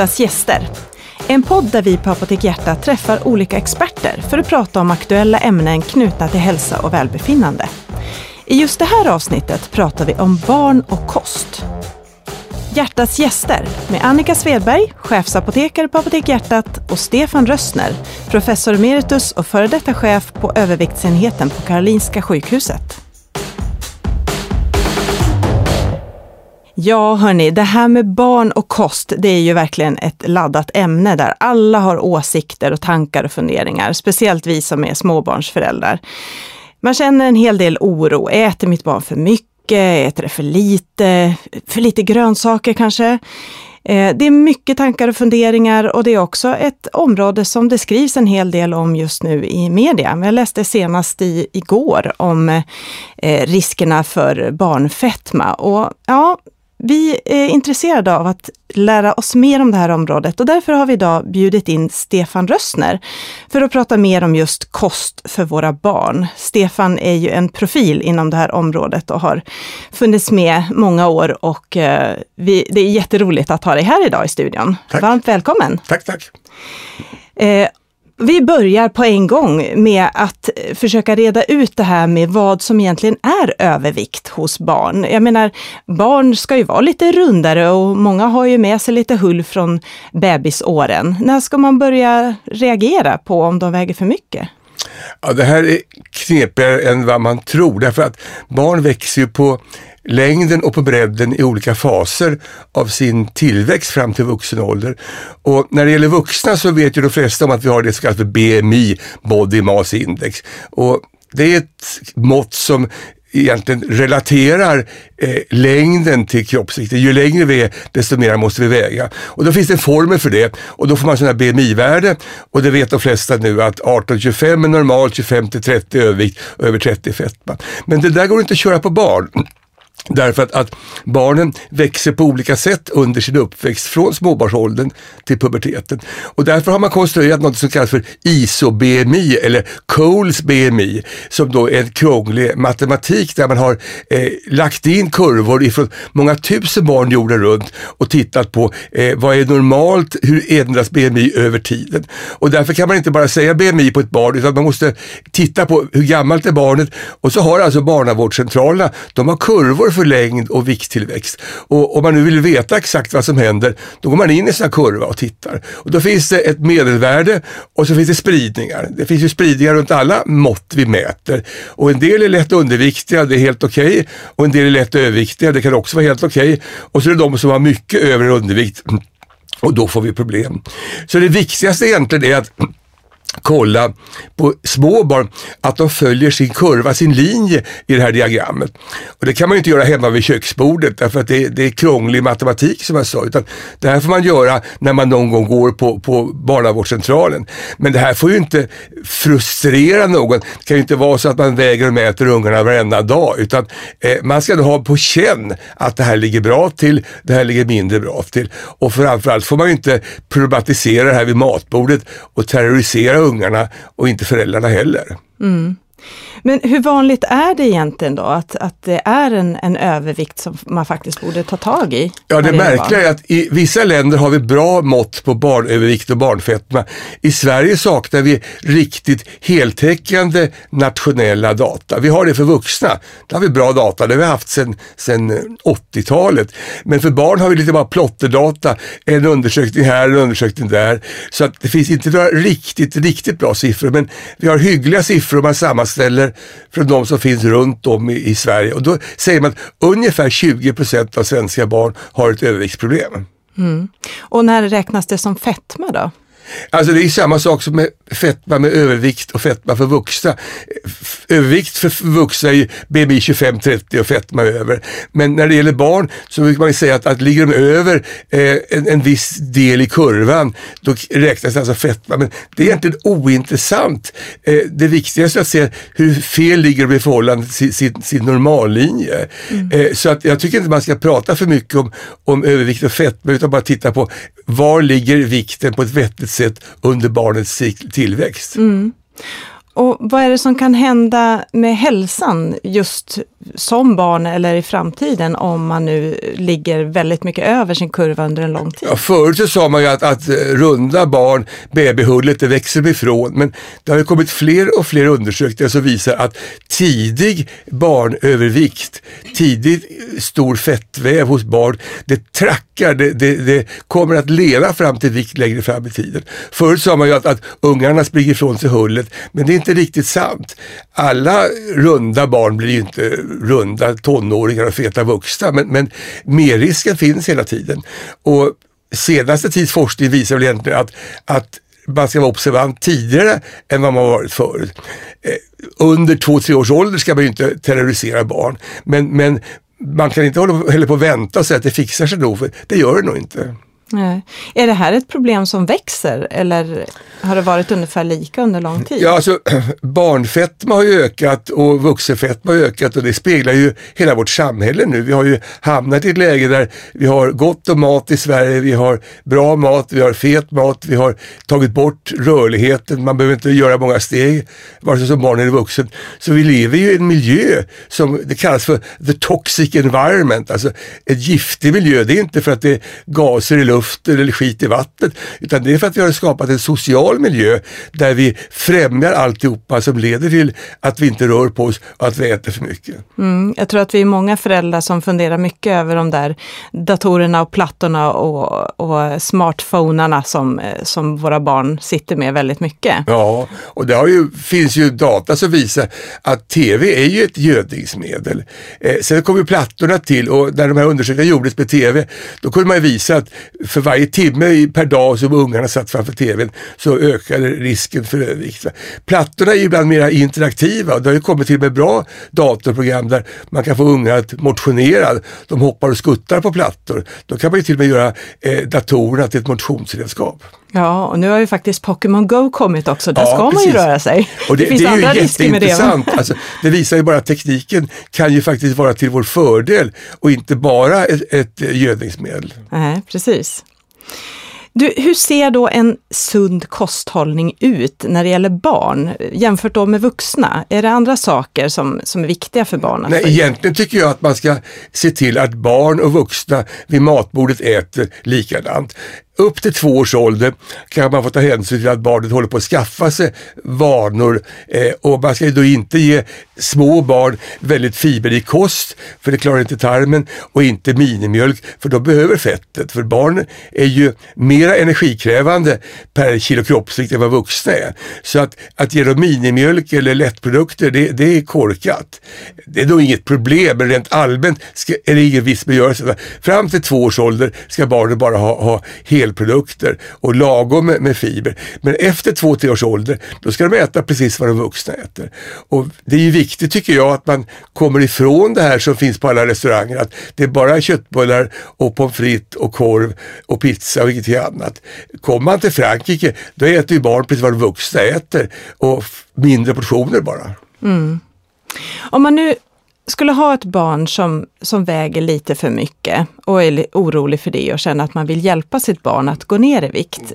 Hjärtas gäster. En podd där vi på Apotek Hjärta träffar olika experter för att prata om aktuella ämnen knutna till hälsa och välbefinnande. I just det här avsnittet pratar vi om barn och kost. Hjärtats gäster med Annika Svedberg, chefsapotekare på Apotek Hjärtat och Stefan Rössner, professor emeritus och före detta chef på överviktsenheten på Karolinska sjukhuset. Ja, hörni, det här med barn och kost, det är ju verkligen ett laddat ämne där alla har åsikter och tankar och funderingar, speciellt vi som är småbarnsföräldrar. Man känner en hel del oro. Äter mitt barn för mycket? Äter det för lite? För lite grönsaker kanske? Eh, det är mycket tankar och funderingar och det är också ett område som det skrivs en hel del om just nu i media. Jag läste senast i, igår om eh, riskerna för barnfetma och ja, vi är intresserade av att lära oss mer om det här området och därför har vi idag bjudit in Stefan Rössner för att prata mer om just kost för våra barn. Stefan är ju en profil inom det här området och har funnits med många år och eh, vi, det är jätteroligt att ha dig här idag i studion. Tack. Varmt välkommen! Tack, tack. Vi börjar på en gång med att försöka reda ut det här med vad som egentligen är övervikt hos barn. Jag menar, barn ska ju vara lite rundare och många har ju med sig lite hull från bebisåren. När ska man börja reagera på om de väger för mycket? Ja, det här är knepigare än vad man tror därför att barn växer ju på längden och på bredden i olika faser av sin tillväxt fram till vuxen ålder. Och när det gäller vuxna så vet ju de flesta om att vi har det som kallas för BMI, Body Mass Index. Och det är ett mått som egentligen relaterar eh, längden till kroppsvikten. Ju längre vi är, desto mer måste vi väga. Och då finns det en formel för det och då får man sådana BMI-värde och det vet de flesta nu att 18-25 är normalt, 25-30 övervikt och över 30 fetma. Men det där går inte att köra på barn. Därför att, att, barnen växer på olika sätt under sin uppväxt från småbarnsåldern till puberteten. Och därför har man konstruerat något som kallas för ISO-BMI eller Coles BMI som då är en krånglig matematik där man har eh, lagt in kurvor ifrån många tusen barn jorden runt och tittat på eh, vad är normalt, hur ändras BMI över tiden. Och därför kan man inte bara säga BMI på ett barn utan man måste titta på hur gammalt är barnet och så har alltså barnavårdscentralerna, de har kurvor för längd och vikttillväxt. Och om man nu vill veta exakt vad som händer, då går man in i sådana kurva och tittar. Och då finns det ett medelvärde och så finns det spridningar. Det finns ju spridningar runt alla mått vi mäter. Och en del är lätt underviktiga, det är helt okej. Okay. Och en del är lätt överviktiga, det kan också vara helt okej. Okay. Och så är det de som har mycket över undervikt och då får vi problem. Så det viktigaste egentligen är att kolla på små barn att de följer sin kurva, sin linje i det här diagrammet. Och det kan man ju inte göra hemma vid köksbordet därför att det, det är krånglig matematik som jag sa. Utan det här får man göra när man någon gång går på, på barnavårdscentralen. Men det här får ju inte frustrera någon. Det kan ju inte vara så att man väger och mäter ungarna varenda dag utan eh, man ska ha på känn att det här ligger bra till, det här ligger mindre bra till. Och framförallt får man ju inte problematisera det här vid matbordet och terrorisera ungarna och inte föräldrarna heller. Mm. Men hur vanligt är det egentligen då att, att det är en, en övervikt som man faktiskt borde ta tag i? Ja, det märkliga är att i vissa länder har vi bra mått på barnövervikt och barnfetma. I Sverige saknar vi riktigt heltäckande nationella data. Vi har det för vuxna. Där har vi bra data, det har vi haft sedan, sedan 80-talet. Men för barn har vi lite bara plotterdata, en undersökning här, en undersökning där. Så att det finns inte några riktigt, riktigt bra siffror, men vi har hyggliga siffror om man sammanställer från de som finns runt om i, i Sverige. Och då säger man att ungefär 20 procent av svenska barn har ett överviktsproblem. Mm. Och när räknas det som fetma då? Alltså det är samma sak som med fetma med övervikt och fetma för vuxna. Övervikt för vuxna är BMI 25-30 och fetma över. Men när det gäller barn så brukar man säga att, att ligger de över eh, en, en viss del i kurvan, då räknas det alltså fetma. Men det är egentligen ointressant. Eh, det viktigaste är att se hur fel ligger de i förhållande till sin, sin normallinje. Mm. Eh, så att jag tycker inte man ska prata för mycket om, om övervikt och fetma utan bara titta på var ligger vikten på ett vettigt sätt under barnets tillväxt. Mm. Och vad är det som kan hända med hälsan just som barn eller i framtiden om man nu ligger väldigt mycket över sin kurva under en lång tid? Ja, förut så sa man ju att, att runda barn, babyhullet, det växer ifrån. Men det har ju kommit fler och fler undersökningar som visar att tidig barnövervikt, tidig stor fettväv hos barn, det trackar, det, det, det, kommer att leda fram till vikt längre fram i tiden. Förut sa man ju att, att ungarna springer ifrån sig hullet, men det är inte riktigt sant. Alla runda barn blir ju inte runda tonåringar och feta vuxna, men, men merrisken finns hela tiden. Och senaste tids forskning visar väl egentligen att, att man ska vara observant tidigare än vad man varit förut. Eh, under två, tre års ålder ska man ju inte terrorisera barn, men, men man kan inte hålla, hålla på och vänta och säga att det fixar sig nog, för det gör det nog inte. Nej. Är det här ett problem som växer eller har det varit ungefär lika under lång tid? Ja, alltså barnfetma har ju ökat och vuxenfetma har ökat och det speglar ju hela vårt samhälle nu. Vi har ju hamnat i ett läge där vi har gott om mat i Sverige, vi har bra mat, vi har fet mat, vi har tagit bort rörligheten, man behöver inte göra många steg, vare sig som barn eller vuxen. Så vi lever ju i en miljö som det kallas för the toxic environment, alltså en giftig miljö. Det är inte för att det är gaser i luften luften eller skit i vattnet. Utan det är för att vi har skapat en social miljö där vi främjar alltihopa som leder till att vi inte rör på oss och att vi äter för mycket. Mm, jag tror att vi är många föräldrar som funderar mycket över de där datorerna och plattorna och, och smartphonerna som, som våra barn sitter med väldigt mycket. Ja, och det ju, finns ju data som visar att tv är ju ett gödningsmedel. Eh, sen kom ju plattorna till och när de här undersökningarna gjordes med tv, då kunde man visa att för varje timme per dag som ungarna satt framför tvn så ökade risken för övervikt. Plattorna är ibland mer interaktiva och det har ju kommit till med bra datorprogram där man kan få ungar att motionera. De hoppar och skuttar på plattor. Då kan man ju till och med göra eh, datorerna till ett motionsredskap. Ja, och nu har ju faktiskt Pokémon Go kommit också. Där ja, ska precis. man ju röra sig. Och det, det finns det andra risker med det. Alltså, det visar ju bara att tekniken kan ju faktiskt vara till vår fördel och inte bara ett, ett gödningsmedel. Nej, precis. Du, hur ser då en sund kosthållning ut när det gäller barn jämfört då med vuxna? Är det andra saker som, som är viktiga för barn? Nej, egentligen tycker jag att man ska se till att barn och vuxna vid matbordet äter likadant upp till två års ålder kan man få ta hänsyn till att barnet håller på att skaffa sig vanor eh, och man ska då inte ge små barn väldigt fiberrik kost för det klarar inte tarmen och inte minimjölk för de behöver fettet för barn är ju mera energikrävande per kilo kroppsvikt än vad vuxna är. Så att, att ge dem minimjölk eller lättprodukter det, det är korkat. Det är nog inget problem men rent allmänt ska, är det ingen viss begörelse. Fram till två års ålder ska barnen bara ha, ha hel helprodukter och lagom med, med fiber. Men efter två, tre års ålder, då ska de äta precis vad de vuxna äter. Och det är ju viktigt tycker jag att man kommer ifrån det här som finns på alla restauranger, att det är bara köttbullar och pommes frites och korv och pizza och ingenting annat. Kommer man till Frankrike, då äter ju barn precis vad de vuxna äter och mindre portioner bara. Mm. Om man nu skulle ha ett barn som, som väger lite för mycket och är orolig för det och känner att man vill hjälpa sitt barn att gå ner i vikt.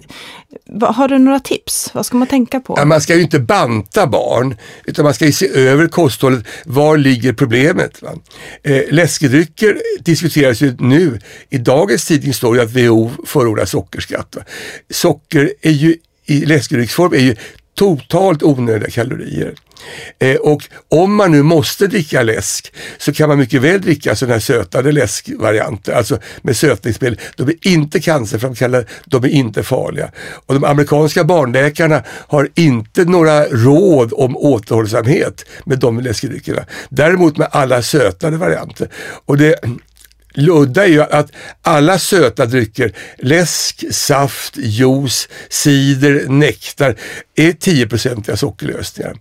Har du några tips? Vad ska man tänka på? Ja, man ska ju inte banta barn utan man ska ju se över kosthållet. Var ligger problemet? Va? Eh, läskedrycker diskuteras ju nu. I dagens tidning står det att WHO förordar sockerskatt. Va? Socker är ju i läskedrycksform är ju totalt onödiga kalorier. Eh, och om man nu måste dricka läsk så kan man mycket väl dricka sådana här sötade läskvarianter, alltså med sötningsmedel. De är inte cancerframkallande, de är inte farliga. Och de amerikanska barnläkarna har inte några råd om återhållsamhet med de läskedryckerna. Däremot med alla sötade varianter. Och det ludda är ju att alla söta drycker, läsk, saft, juice, cider, nektar, är 10-procentiga sockerlösningar.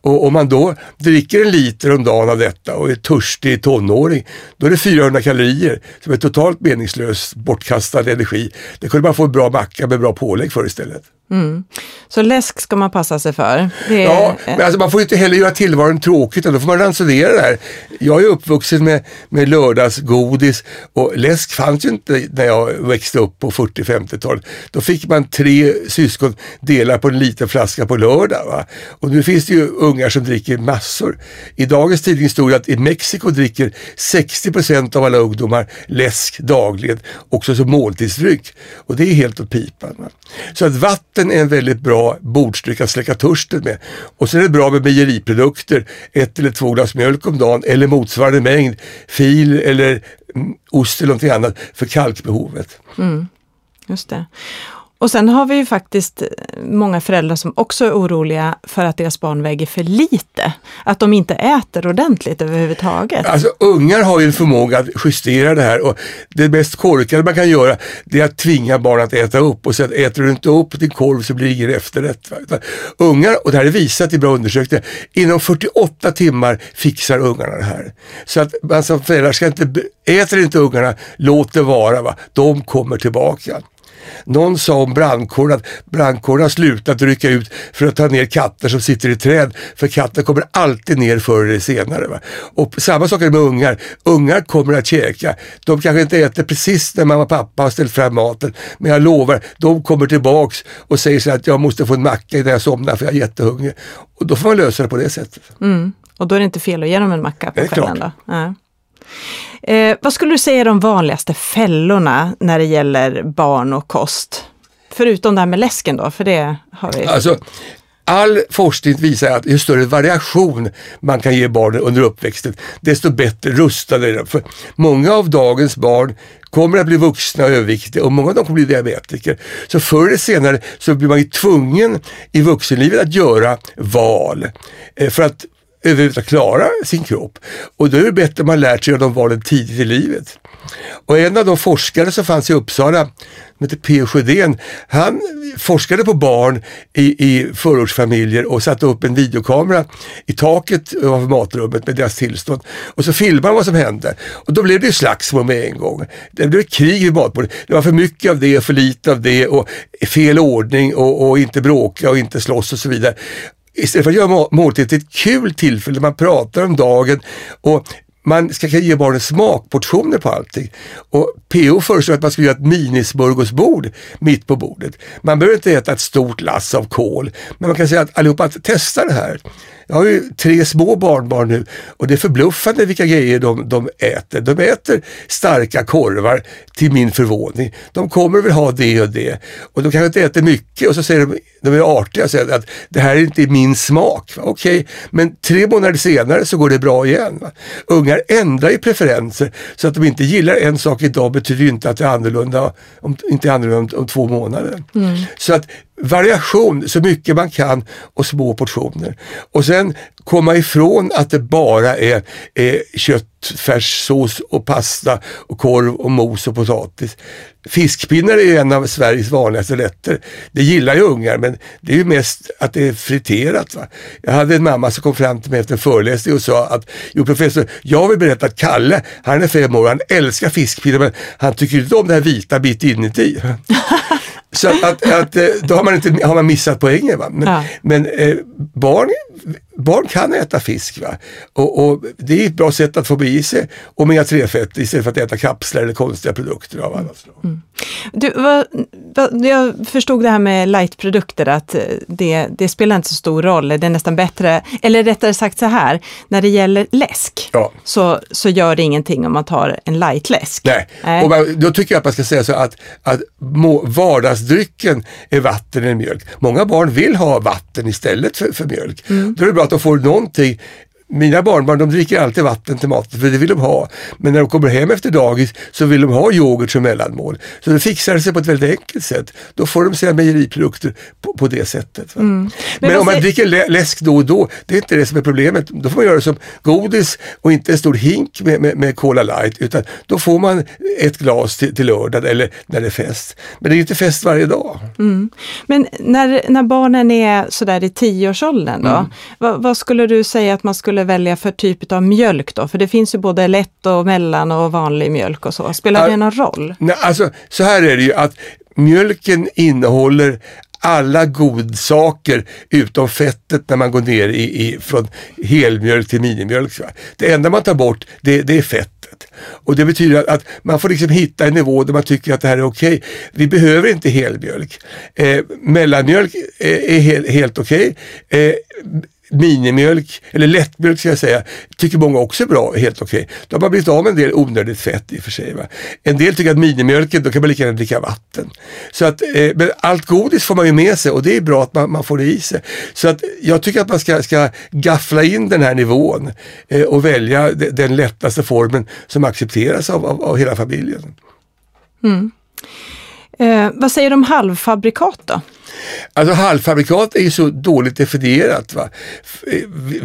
Och om man då dricker en liter om dagen av detta och är törstig tonåring, då är det 400 kalorier som är totalt meningslös bortkastad energi. Det kunde man få en bra macka med bra pålägg för istället. Mm. Så läsk ska man passa sig för? Är... Ja, men alltså man får inte heller göra tillvaron tråkigt, då får man ransonera det här. Jag är uppvuxen med, med lördagsgodis och läsk fanns ju inte när jag växte upp på 40-50-talet. Då fick man tre syskon dela på en liten flaska på lördag. Va? Och nu finns det ju ungar som dricker massor. I dagens tidning stod det att i Mexiko dricker 60 procent av alla ungdomar läsk dagligen, också som måltidsdryck. Och det är helt åt pipan. Va? Så att vatten är en väldigt bra bordsdryck att släcka törsten med. Och sen är det bra med mejeriprodukter, ett eller två glas mjölk om dagen eller motsvarande mängd fil eller mm, ost eller någonting annat för kalkbehovet. Mm, just det. Och sen har vi ju faktiskt eh, många föräldrar som också är oroliga för att deras barn väger för lite. Att de inte äter ordentligt överhuvudtaget. Alltså ungar har ju en förmåga att justera det här och det mest korkade man kan göra det är att tvinga barn att äta upp och säga att äter du inte upp din korv så blir det ingen efterrätt. Ungar, och det här är visat i bra undersökningar, inom 48 timmar fixar ungarna det här. Så att man som föräldrar ska inte, äter inte ungarna, låt det vara. Va? De kommer tillbaka. Någon sa om brandkåren att brandkåren har slutat rycka ut för att ta ner katter som sitter i träd. För katten kommer alltid ner förr eller senare. Va? Och samma sak är det med ungar. Ungar kommer att käka. De kanske inte äter precis när mamma och pappa har ställt fram maten. Men jag lovar, de kommer tillbaks och säger så att jag måste få en macka innan jag somnar för jag är jättehungrig. Och då får man lösa det på det sättet. Mm. Och då är det inte fel att ge dem en macka på kvällen då? Ja. Eh, vad skulle du säga är de vanligaste fällorna när det gäller barn och kost? Förutom det här med läsken då, för det har vi. Alltså, all forskning visar att ju större variation man kan ge barnen under uppväxten, desto bättre rustade är de. För många av dagens barn kommer att bli vuxna och överviktiga och många av dem kommer bli diabetiker. Så förr eller senare så blir man ju tvungen i vuxenlivet att göra val. Eh, för att överhuvudtaget klara sin kropp. Och då är det bättre om man lärt sig de valen tidigt i livet. Och en av de forskare som fanns i Uppsala, som heter P. Sjödén, han forskade på barn i, i förortsfamiljer och satte upp en videokamera i taket av matrummet med deras tillstånd. Och så filmade han vad som hände. Och då blev det slagsmål med en gång. Det blev krig vid matbordet. Det var för mycket av det och för lite av det och fel ordning och, och inte bråka och inte slåss och så vidare istället för att göra måltid till ett kul tillfälle, man pratar om dagen och man ska ge barnen smakportioner på allting. Och PO föreslår att man ska göra ett minismörgåsbord mitt på bordet. Man behöver inte äta ett stort lass av kål, men man kan säga att allihopa testar det här. Jag har ju tre små barnbarn nu och det är förbluffande vilka grejer de, de äter. De äter starka korvar till min förvåning. De kommer väl ha det och det och de kanske inte äter mycket och så säger de, de är artiga och säger att det här är inte min smak. Okej, okay. men tre månader senare så går det bra igen. Va? Ungar ändrar ju preferenser så att de inte gillar en sak idag betyder ju inte att det är annorlunda om, inte annorlunda om, om två månader. Mm. Så att variation så mycket man kan och små portioner. Och sen komma ifrån att det bara är, är köttfärssås och pasta och korv och mos och potatis. Fiskpinnar är en av Sveriges vanligaste rätter. Det gillar ju ungar men det är ju mest att det är friterat. Va? Jag hade en mamma som kom fram till mig efter en föreläsning och sa att jo professor, jag vill berätta att Kalle, han är fem år, han älskar fiskpinnar men han tycker inte om det här vita bit inuti. Så att, att, eh, då har man, inte, har man missat poängen. Va? Men, ja. men eh, barn, barn kan äta fisk va? Och, och, det är ett bra sätt att få i sig omega-3-fetter istället för att äta kapslar eller konstiga produkter av alla slag. Mm. Du, vad, vad, jag förstod det här med lightprodukter att eh, det, det, spelar inte så stor roll, det är nästan bättre, eller rättare sagt så här, när det gäller läsk ja. så, så gör det ingenting om man tar en lightläsk. Nej, Nej. Och man, då tycker jag att man ska säga så att, att vardagsdrycken är vatten eller mjölk. Många barn vill ha vatten istället för, för mjölk. Mm. Då är det bra att de får någonting mina barnbarn de dricker alltid vatten till maten för det vill de ha. Men när de kommer hem efter dagis så vill de ha yoghurt som mellanmål. Så det fixar sig på ett väldigt enkelt sätt. Då får de sina mejeriprodukter på, på det sättet. Mm. Men, Men om man dricker lä läsk då och då, det är inte det som är problemet. Då får man göra som godis och inte en stor hink med, med, med Cola light utan då får man ett glas till, till lördag eller när det är fest. Men det är inte fest varje dag. Mm. Men när, när barnen är sådär i tioårsåldern då, mm. vad, vad skulle du säga att man skulle skulle välja för typ av mjölk då? För det finns ju både lätt och mellan och vanlig mjölk och så. Spelar det någon roll? Nej, alltså, så här är det ju att mjölken innehåller alla godsaker utom fettet när man går ner i, i från helmjölk till minimjölk. Det enda man tar bort det, det är fettet. Och det betyder att, att, man får liksom hitta en nivå där man tycker att det här är okej. Okay. Vi behöver inte helmjölk. Eh, mellanmjölk är, är helt, helt okej. Okay. Eh, minimjölk, eller lättmjölk ska jag säga, tycker många också är bra, helt okej. Okay. Då har man blivit av med en del onödigt fett i och för sig. Va? En del tycker att minimjölken, då kan man lika gärna dricka vatten. Så att, eh, men allt godis får man ju med sig och det är bra att man, man får det i sig. Så att jag tycker att man ska, ska gaffla in den här nivån eh, och välja de, den lättaste formen som accepteras av, av, av hela familjen. Mm. Eh, vad säger du om halvfabrikat då? Alltså halvfabrikat är ju så dåligt definierat. Va? Eh,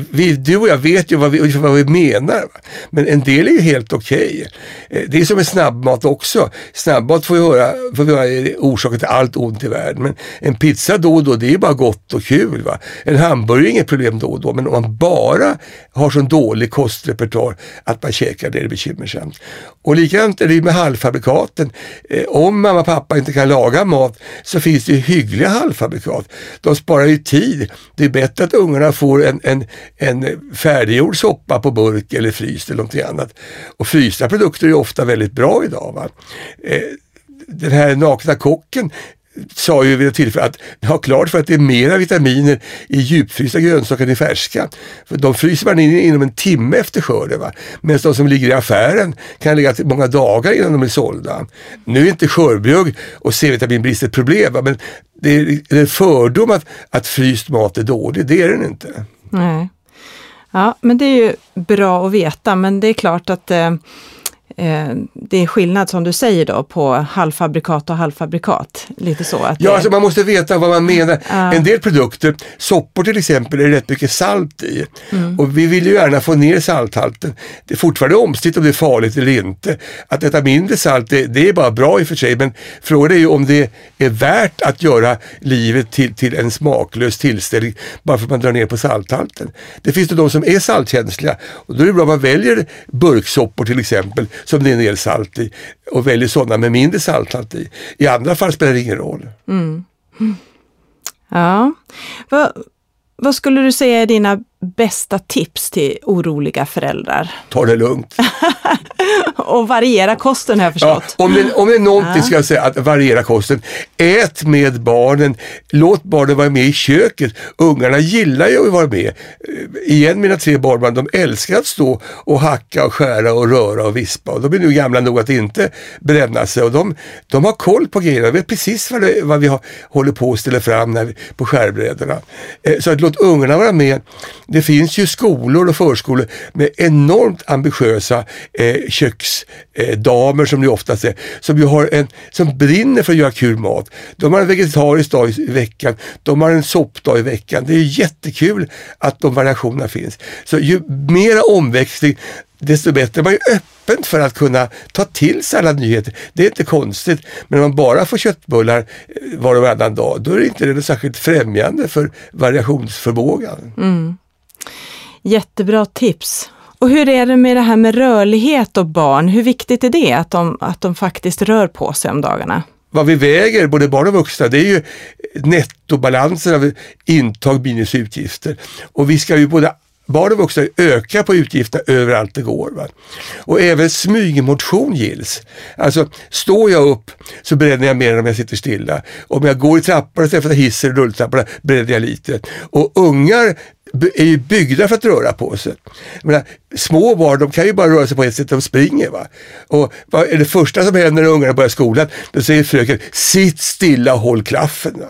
vi, du och jag vet ju vad vi, vad vi menar. Va? Men en del är ju helt okej. Okay. Det är som med snabbmat också. Snabbmat får, höra, får vi höra är orsaken till allt ont i världen. Men en pizza då och då, det är ju bara gott och kul. Va? En hamburgare är inget problem då och då. Men om man bara har så dålig kostrepertoar att man käkar det är det bekymmersamt. Och likadant är det med halvfabrikaten. Eh, om mamma och pappa inte kan laga mat så finns det hyggliga halvfabrikat. De sparar ju tid. Det är bättre att ungarna får en, en, en färdiggjord soppa på burk eller fryst eller någonting annat. Och frysta produkter är ofta väldigt bra idag. Va? Eh, den här nakna kocken sa ju vid ett tillfälle att ha klart för att det är mera vitaminer i djupfrysta grönsaker än i färska. För de fryser man in inom en timme efter skörden. Medan de som ligger i affären kan ligga många dagar innan de är sålda. Nu är inte skörbjugg och C-vitaminbrist ett problem, va? men det är en fördom att, att fryst mat är dålig. Det är den inte. Nej. Ja, men det är ju bra att veta, men det är klart att Eh, det är skillnad som du säger då på halvfabrikat och halvfabrikat. Lite så att ja, alltså man måste veta vad man menar. Uh. En del produkter, soppor till exempel, är det rätt mycket salt i. Mm. Och vi vill ju gärna få ner salthalten. Det är fortfarande omstritt om det är farligt eller inte. Att äta mindre salt, det, det, är bara bra i och för sig, men frågan är ju om det är värt att göra livet till, till en smaklös tillställning bara för att man drar ner på salthalten. Det finns det de som är saltkänsliga och då är det bra att man väljer burksoppor till exempel som det är en del salt i och väljer sådana med mindre salthalt i. I andra fall spelar det ingen roll. Mm. mm. Ja. Va, vad skulle du säga är dina bästa tips till oroliga föräldrar? Ta det lugnt. och variera kosten har jag förstått. Ja, om, det, om det är någonting ja. ska jag säga, att variera kosten. Ät med barnen, låt barnen vara med i köket. Ungarna gillar ju att vara med. Eh, igen mina tre barnbarn, de älskar att stå och hacka och skära och röra och vispa. Och de är nu gamla nog att inte bränna sig och de, de har koll på grejerna, de vet precis vad, det, vad vi har, håller på att ställa fram när vi, på skärbrädorna. Eh, så att låt ungarna vara med det finns ju skolor och förskolor med enormt ambitiösa eh, köksdamer eh, som det oftast är, som ju har en, som brinner för att göra kul mat. De har en vegetarisk dag i veckan, de har en soppdag i veckan. Det är jättekul att de variationerna finns. Så ju mera omväxling, desto bättre. Man är öppen för att kunna ta till sig alla nyheter. Det är inte konstigt. Men om man bara får köttbullar eh, var och varannan dag, då är det inte det särskilt främjande för variationsförmågan. Mm. Jättebra tips. Och hur är det med det här med rörlighet och barn? Hur viktigt är det att de, att de faktiskt rör på sig om dagarna? Vad vi väger, både barn och vuxna, det är ju nettobalansen av intag minus utgifter. Och vi ska ju både barn och vuxna öka på utgifterna överallt det går. Va? Och även smygmotion gills. Alltså står jag upp så bränner jag mer än om jag sitter stilla. Om jag går i trappor istället för att hissen och rulltrapporna bränner jag lite. Och ungar är ju byggda för att röra på sig. Menar, små barn de kan ju bara röra sig på ett sätt, de springer. Va? Och vad är det första som händer när ungarna börjar skolan? Då säger fröken, sitt stilla och håll klaffen. Va?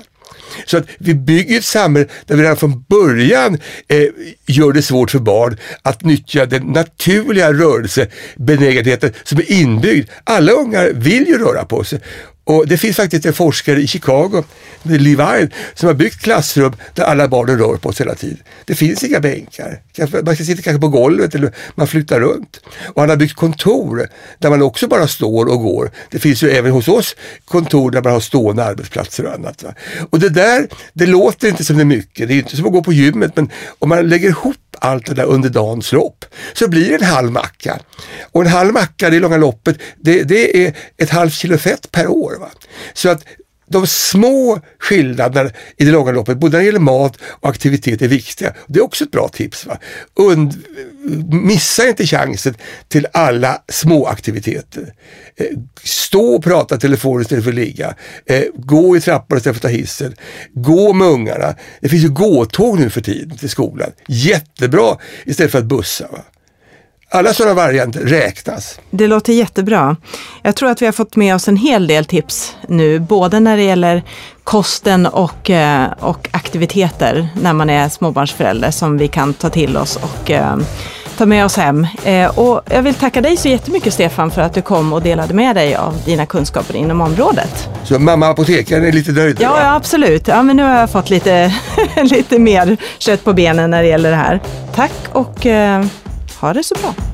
Så att vi bygger ett samhälle där vi redan från början eh, gör det svårt för barn att nyttja den naturliga rörelsebenägenheten som är inbyggd. Alla ungar vill ju röra på sig och det finns faktiskt en forskare i Chicago, Levine, som har byggt klassrum där alla barnen rör på sig hela tiden. Det finns inga bänkar. Man ska sitta kanske på golvet eller man flyttar runt. Och han har byggt kontor där man också bara står och går. Det finns ju även hos oss kontor där man har stående arbetsplatser och annat. Va? Och det där, det låter inte som det är mycket. Det är inte som att gå på gymmet men om man lägger ihop allt det där under dagens lopp så blir det en halv macka. Och en halv macka i långa loppet, det, det är ett halvt kilo fett per år. Va? Så att de små skillnaderna i det långa loppet, både när det gäller mat och aktivitet är viktiga. Det är också ett bra tips. Va? Und missa inte chansen till alla små aktiviteter. Eh, stå och prata telefon istället för att ligga. Eh, gå i trappor istället för att ta hissen. Gå med ungarna. Det finns ju gåtåg nu för tiden till skolan. Jättebra istället för att bussa. Va? Alla sådana varianter räknas. Det låter jättebra. Jag tror att vi har fått med oss en hel del tips nu, både när det gäller kosten och, eh, och aktiviteter när man är småbarnsförälder som vi kan ta till oss och eh, ta med oss hem. Eh, och jag vill tacka dig så jättemycket Stefan för att du kom och delade med dig av dina kunskaper inom området. Så mamma apotekaren är lite nöjd? Ja, ja, absolut. Ja, men nu har jag fått lite, lite mer kött på benen när det gäller det här. Tack och ha det så bra!